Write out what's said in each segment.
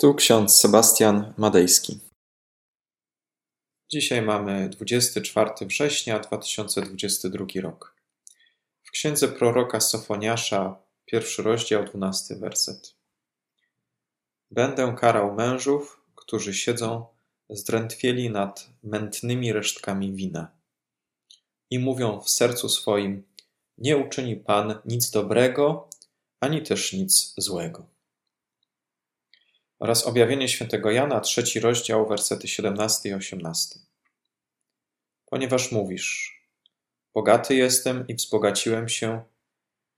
Tu ksiądz Sebastian Madejski. Dzisiaj mamy 24 września 2022 rok. W księdze proroka Sofoniasza, pierwszy rozdział, dwunasty werset. Będę karał mężów, którzy siedzą zdrętwieli nad mętnymi resztkami wina i mówią w sercu swoim: Nie uczyni Pan nic dobrego, ani też nic złego oraz objawienie świętego Jana, trzeci rozdział, wersety 17 i 18. Ponieważ mówisz, bogaty jestem i wzbogaciłem się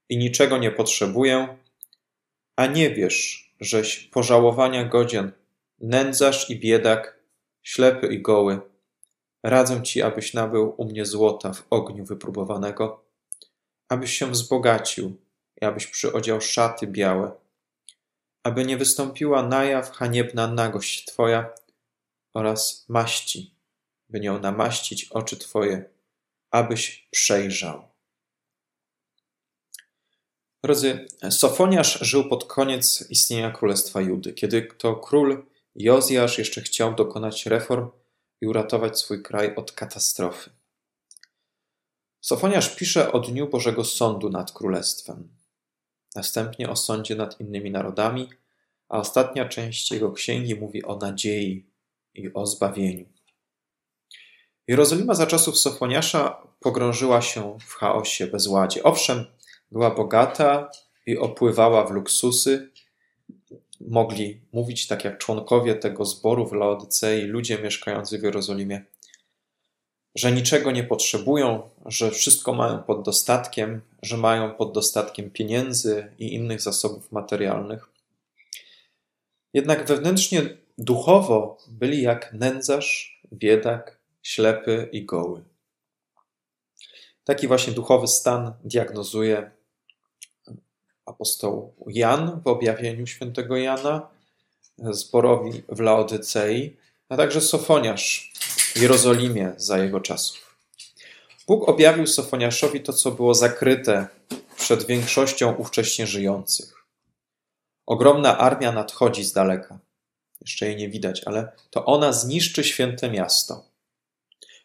i niczego nie potrzebuję, a nie wiesz, żeś pożałowania godzien, nędzarz i biedak, ślepy i goły. Radzę ci, abyś nabył u mnie złota w ogniu wypróbowanego, abyś się wzbogacił i abyś przyodział szaty białe, aby nie wystąpiła na jaw haniebna nagość Twoja oraz maści, by nią namaścić oczy Twoje, abyś przejrzał. Drodzy, Sofoniasz żył pod koniec istnienia Królestwa Judy, kiedy to król Jozjasz jeszcze chciał dokonać reform i uratować swój kraj od katastrofy. Sofoniasz pisze o dniu Bożego Sądu nad Królestwem następnie o sądzie nad innymi narodami, a ostatnia część jego księgi mówi o nadziei i o zbawieniu. Jerozolima za czasów Sofoniasza pogrążyła się w chaosie, bezładzie. Owszem, była bogata i opływała w luksusy. Mogli mówić tak jak członkowie tego zboru w Laodycei, ludzie mieszkający w Jerozolimie że niczego nie potrzebują, że wszystko mają pod dostatkiem, że mają pod dostatkiem pieniędzy i innych zasobów materialnych. Jednak wewnętrznie duchowo byli jak nędzarz, biedak, ślepy i goły. Taki właśnie duchowy stan diagnozuje apostoł Jan w objawieniu świętego Jana, zborowi w Laodycei, a także Sofoniarz w Jerozolimie za jego czasów. Bóg objawił Sofoniaszowi to, co było zakryte przed większością ówcześnie żyjących. Ogromna armia nadchodzi z daleka. Jeszcze jej nie widać, ale to ona zniszczy święte miasto.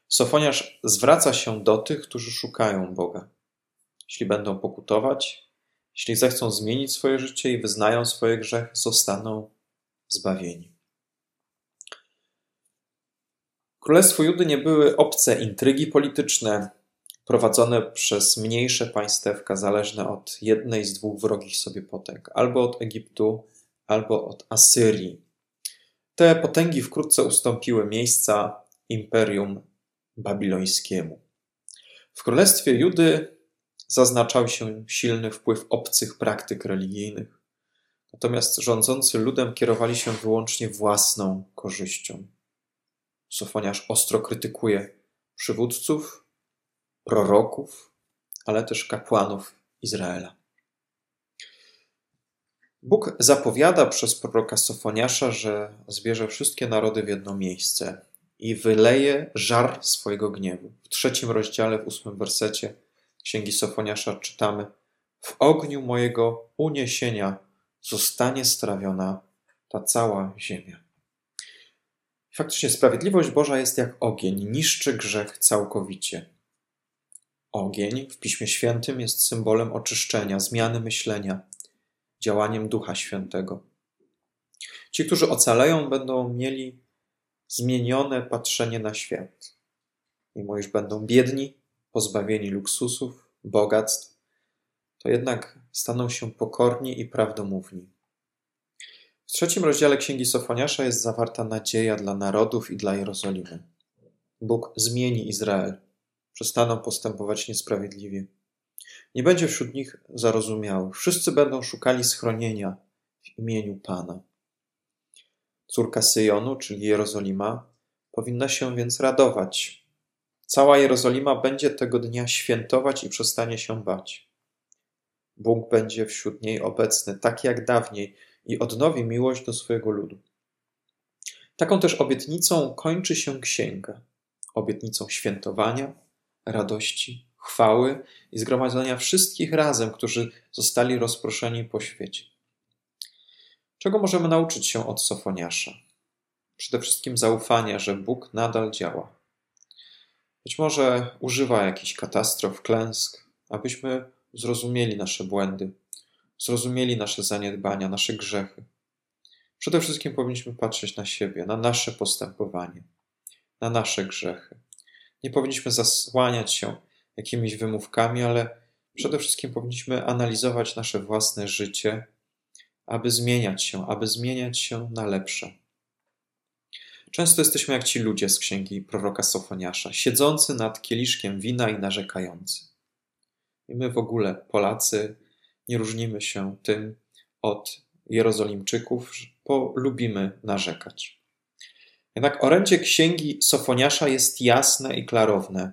Sofoniarz zwraca się do tych, którzy szukają Boga. Jeśli będą pokutować, jeśli zechcą zmienić swoje życie i wyznają swoje grzechy, zostaną zbawieni. Królestwu Judy nie były obce intrygi polityczne prowadzone przez mniejsze państewka zależne od jednej z dwóch wrogich sobie potęg, albo od Egiptu, albo od Asyrii. Te potęgi wkrótce ustąpiły miejsca imperium babilońskiemu. W królestwie Judy zaznaczał się silny wpływ obcych praktyk religijnych, natomiast rządzący ludem kierowali się wyłącznie własną korzyścią. Sofoniarz ostro krytykuje przywódców, proroków, ale też kapłanów Izraela. Bóg zapowiada przez proroka Sofoniasza, że zbierze wszystkie narody w jedno miejsce i wyleje żar swojego gniewu. W trzecim rozdziale, w ósmym wersecie Księgi Sofoniasza czytamy: W ogniu mojego uniesienia zostanie strawiona ta cała ziemia. Faktycznie sprawiedliwość Boża jest jak ogień, niszczy grzech całkowicie. Ogień w Piśmie Świętym jest symbolem oczyszczenia, zmiany myślenia, działaniem Ducha Świętego. Ci, którzy ocaleją, będą mieli zmienione patrzenie na świat. Mimo iż będą biedni, pozbawieni luksusów, bogactw, to jednak staną się pokorni i prawdomówni. W trzecim rozdziale Księgi Sofoniasza jest zawarta nadzieja dla narodów i dla Jerozolimy. Bóg zmieni Izrael. Przestaną postępować niesprawiedliwie. Nie będzie wśród nich zarozumiałych. Wszyscy będą szukali schronienia w imieniu Pana. Córka Syjonu, czyli Jerozolima, powinna się więc radować. Cała Jerozolima będzie tego dnia świętować i przestanie się bać. Bóg będzie wśród niej obecny, tak jak dawniej, i odnowi miłość do swojego ludu. Taką też obietnicą kończy się księga. Obietnicą świętowania, radości, chwały i zgromadzenia wszystkich razem, którzy zostali rozproszeni po świecie. Czego możemy nauczyć się od Sofoniasza? Przede wszystkim zaufania, że Bóg nadal działa. Być może używa jakichś katastrof, klęsk, abyśmy zrozumieli nasze błędy, zrozumieli nasze zaniedbania, nasze grzechy. Przede wszystkim powinniśmy patrzeć na siebie, na nasze postępowanie, na nasze grzechy. Nie powinniśmy zasłaniać się jakimiś wymówkami, ale przede wszystkim powinniśmy analizować nasze własne życie, aby zmieniać się, aby zmieniać się na lepsze. Często jesteśmy jak ci ludzie z księgi proroka Sofoniasza, siedzący nad kieliszkiem wina i narzekający. I my w ogóle, Polacy, nie różnimy się tym od Jerozolimczyków, bo lubimy narzekać. Jednak orędzie księgi Sofoniasza jest jasne i klarowne.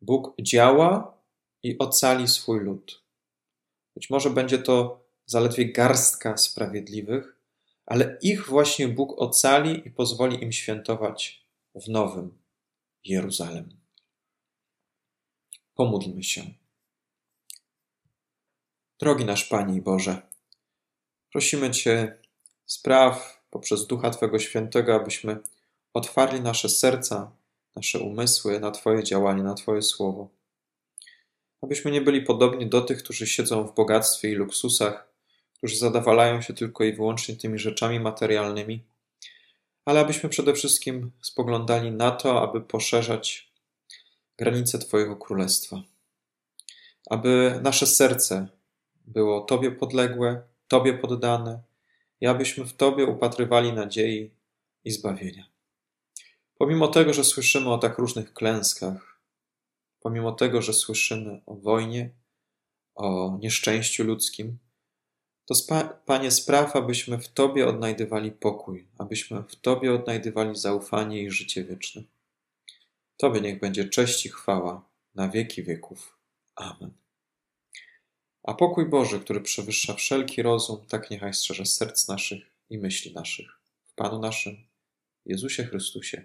Bóg działa i ocali swój lud. Być może będzie to zaledwie garstka sprawiedliwych, ale ich właśnie Bóg ocali i pozwoli im świętować w nowym Jeruzalem. Pomódlmy się. Drogi nasz Panie i Boże, prosimy Cię, spraw poprzez Ducha Twego Świętego, abyśmy otwarli nasze serca, nasze umysły na Twoje działanie, na Twoje słowo. Abyśmy nie byli podobni do tych, którzy siedzą w bogactwie i luksusach, którzy zadawalają się tylko i wyłącznie tymi rzeczami materialnymi, ale abyśmy przede wszystkim spoglądali na to, aby poszerzać granice Twojego królestwa. Aby nasze serce było Tobie podległe, Tobie poddane i abyśmy w Tobie upatrywali nadziei i zbawienia. Pomimo tego, że słyszymy o tak różnych klęskach, pomimo tego, że słyszymy o wojnie, o nieszczęściu ludzkim, to Panie spraw, abyśmy w Tobie odnajdywali pokój, abyśmy w Tobie odnajdywali zaufanie i życie wieczne. Tobie niech będzie cześć i chwała na wieki wieków. Amen. A pokój Boży, który przewyższa wszelki rozum, tak niechaj strzeże serc naszych i myśli naszych. W Panu naszym, Jezusie Chrystusie,